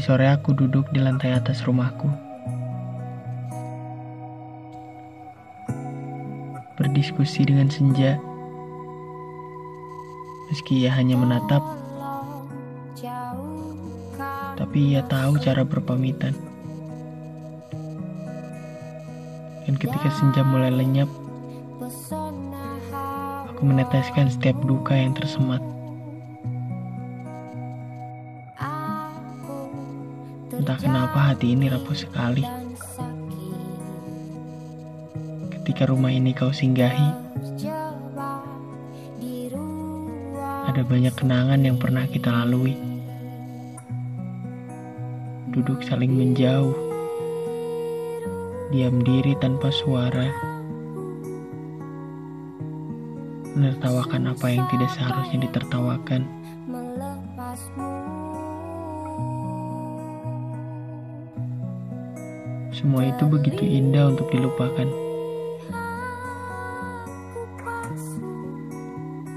sore aku duduk di lantai atas rumahku. Berdiskusi dengan senja. Meski ia hanya menatap, tapi ia tahu cara berpamitan. Dan ketika senja mulai lenyap, aku meneteskan setiap duka yang tersemat. Entah kenapa hati ini rapuh sekali. Ketika rumah ini kau singgahi, ada banyak kenangan yang pernah kita lalui. Duduk saling menjauh, diam diri tanpa suara, menertawakan apa yang tidak seharusnya ditertawakan. Semua itu begitu indah untuk dilupakan.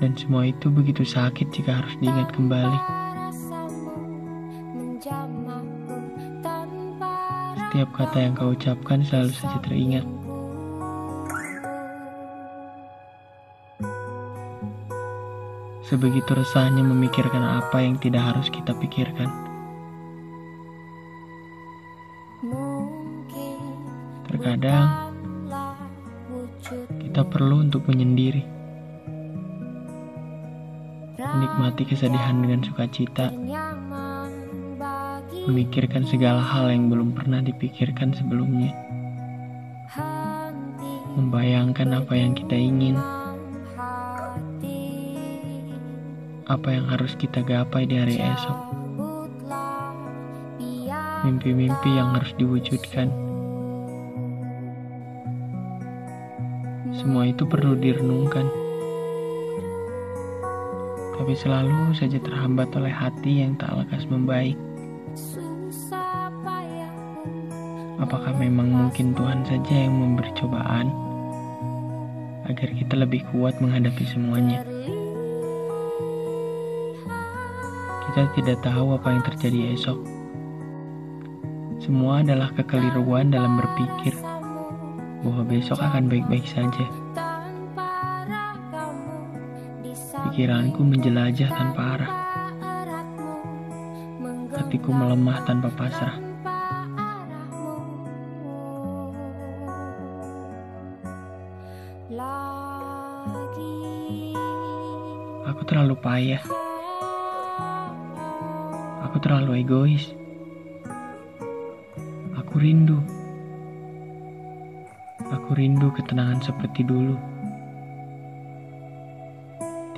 Dan semua itu begitu sakit jika harus diingat kembali. Setiap kata yang kau ucapkan selalu saja teringat. Sebegitu resahnya memikirkan apa yang tidak harus kita pikirkan. Terkadang kita perlu untuk menyendiri, menikmati kesedihan dengan sukacita, memikirkan segala hal yang belum pernah dipikirkan sebelumnya, membayangkan apa yang kita ingin, apa yang harus kita gapai di hari esok, mimpi-mimpi yang harus diwujudkan. Semua itu perlu direnungkan. Tapi selalu saja terhambat oleh hati yang tak lekas membaik. Apakah memang mungkin Tuhan saja yang memberi cobaan agar kita lebih kuat menghadapi semuanya? Kita tidak tahu apa yang terjadi esok. Semua adalah kekeliruan dalam berpikir besok akan baik-baik saja. Pikiranku menjelajah tanpa arah. Hatiku melemah tanpa pasrah. Aku terlalu payah. Aku terlalu egois. Aku rindu. Aku rindu ketenangan seperti dulu.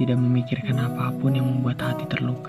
Tidak memikirkan apa pun yang membuat hati terluka.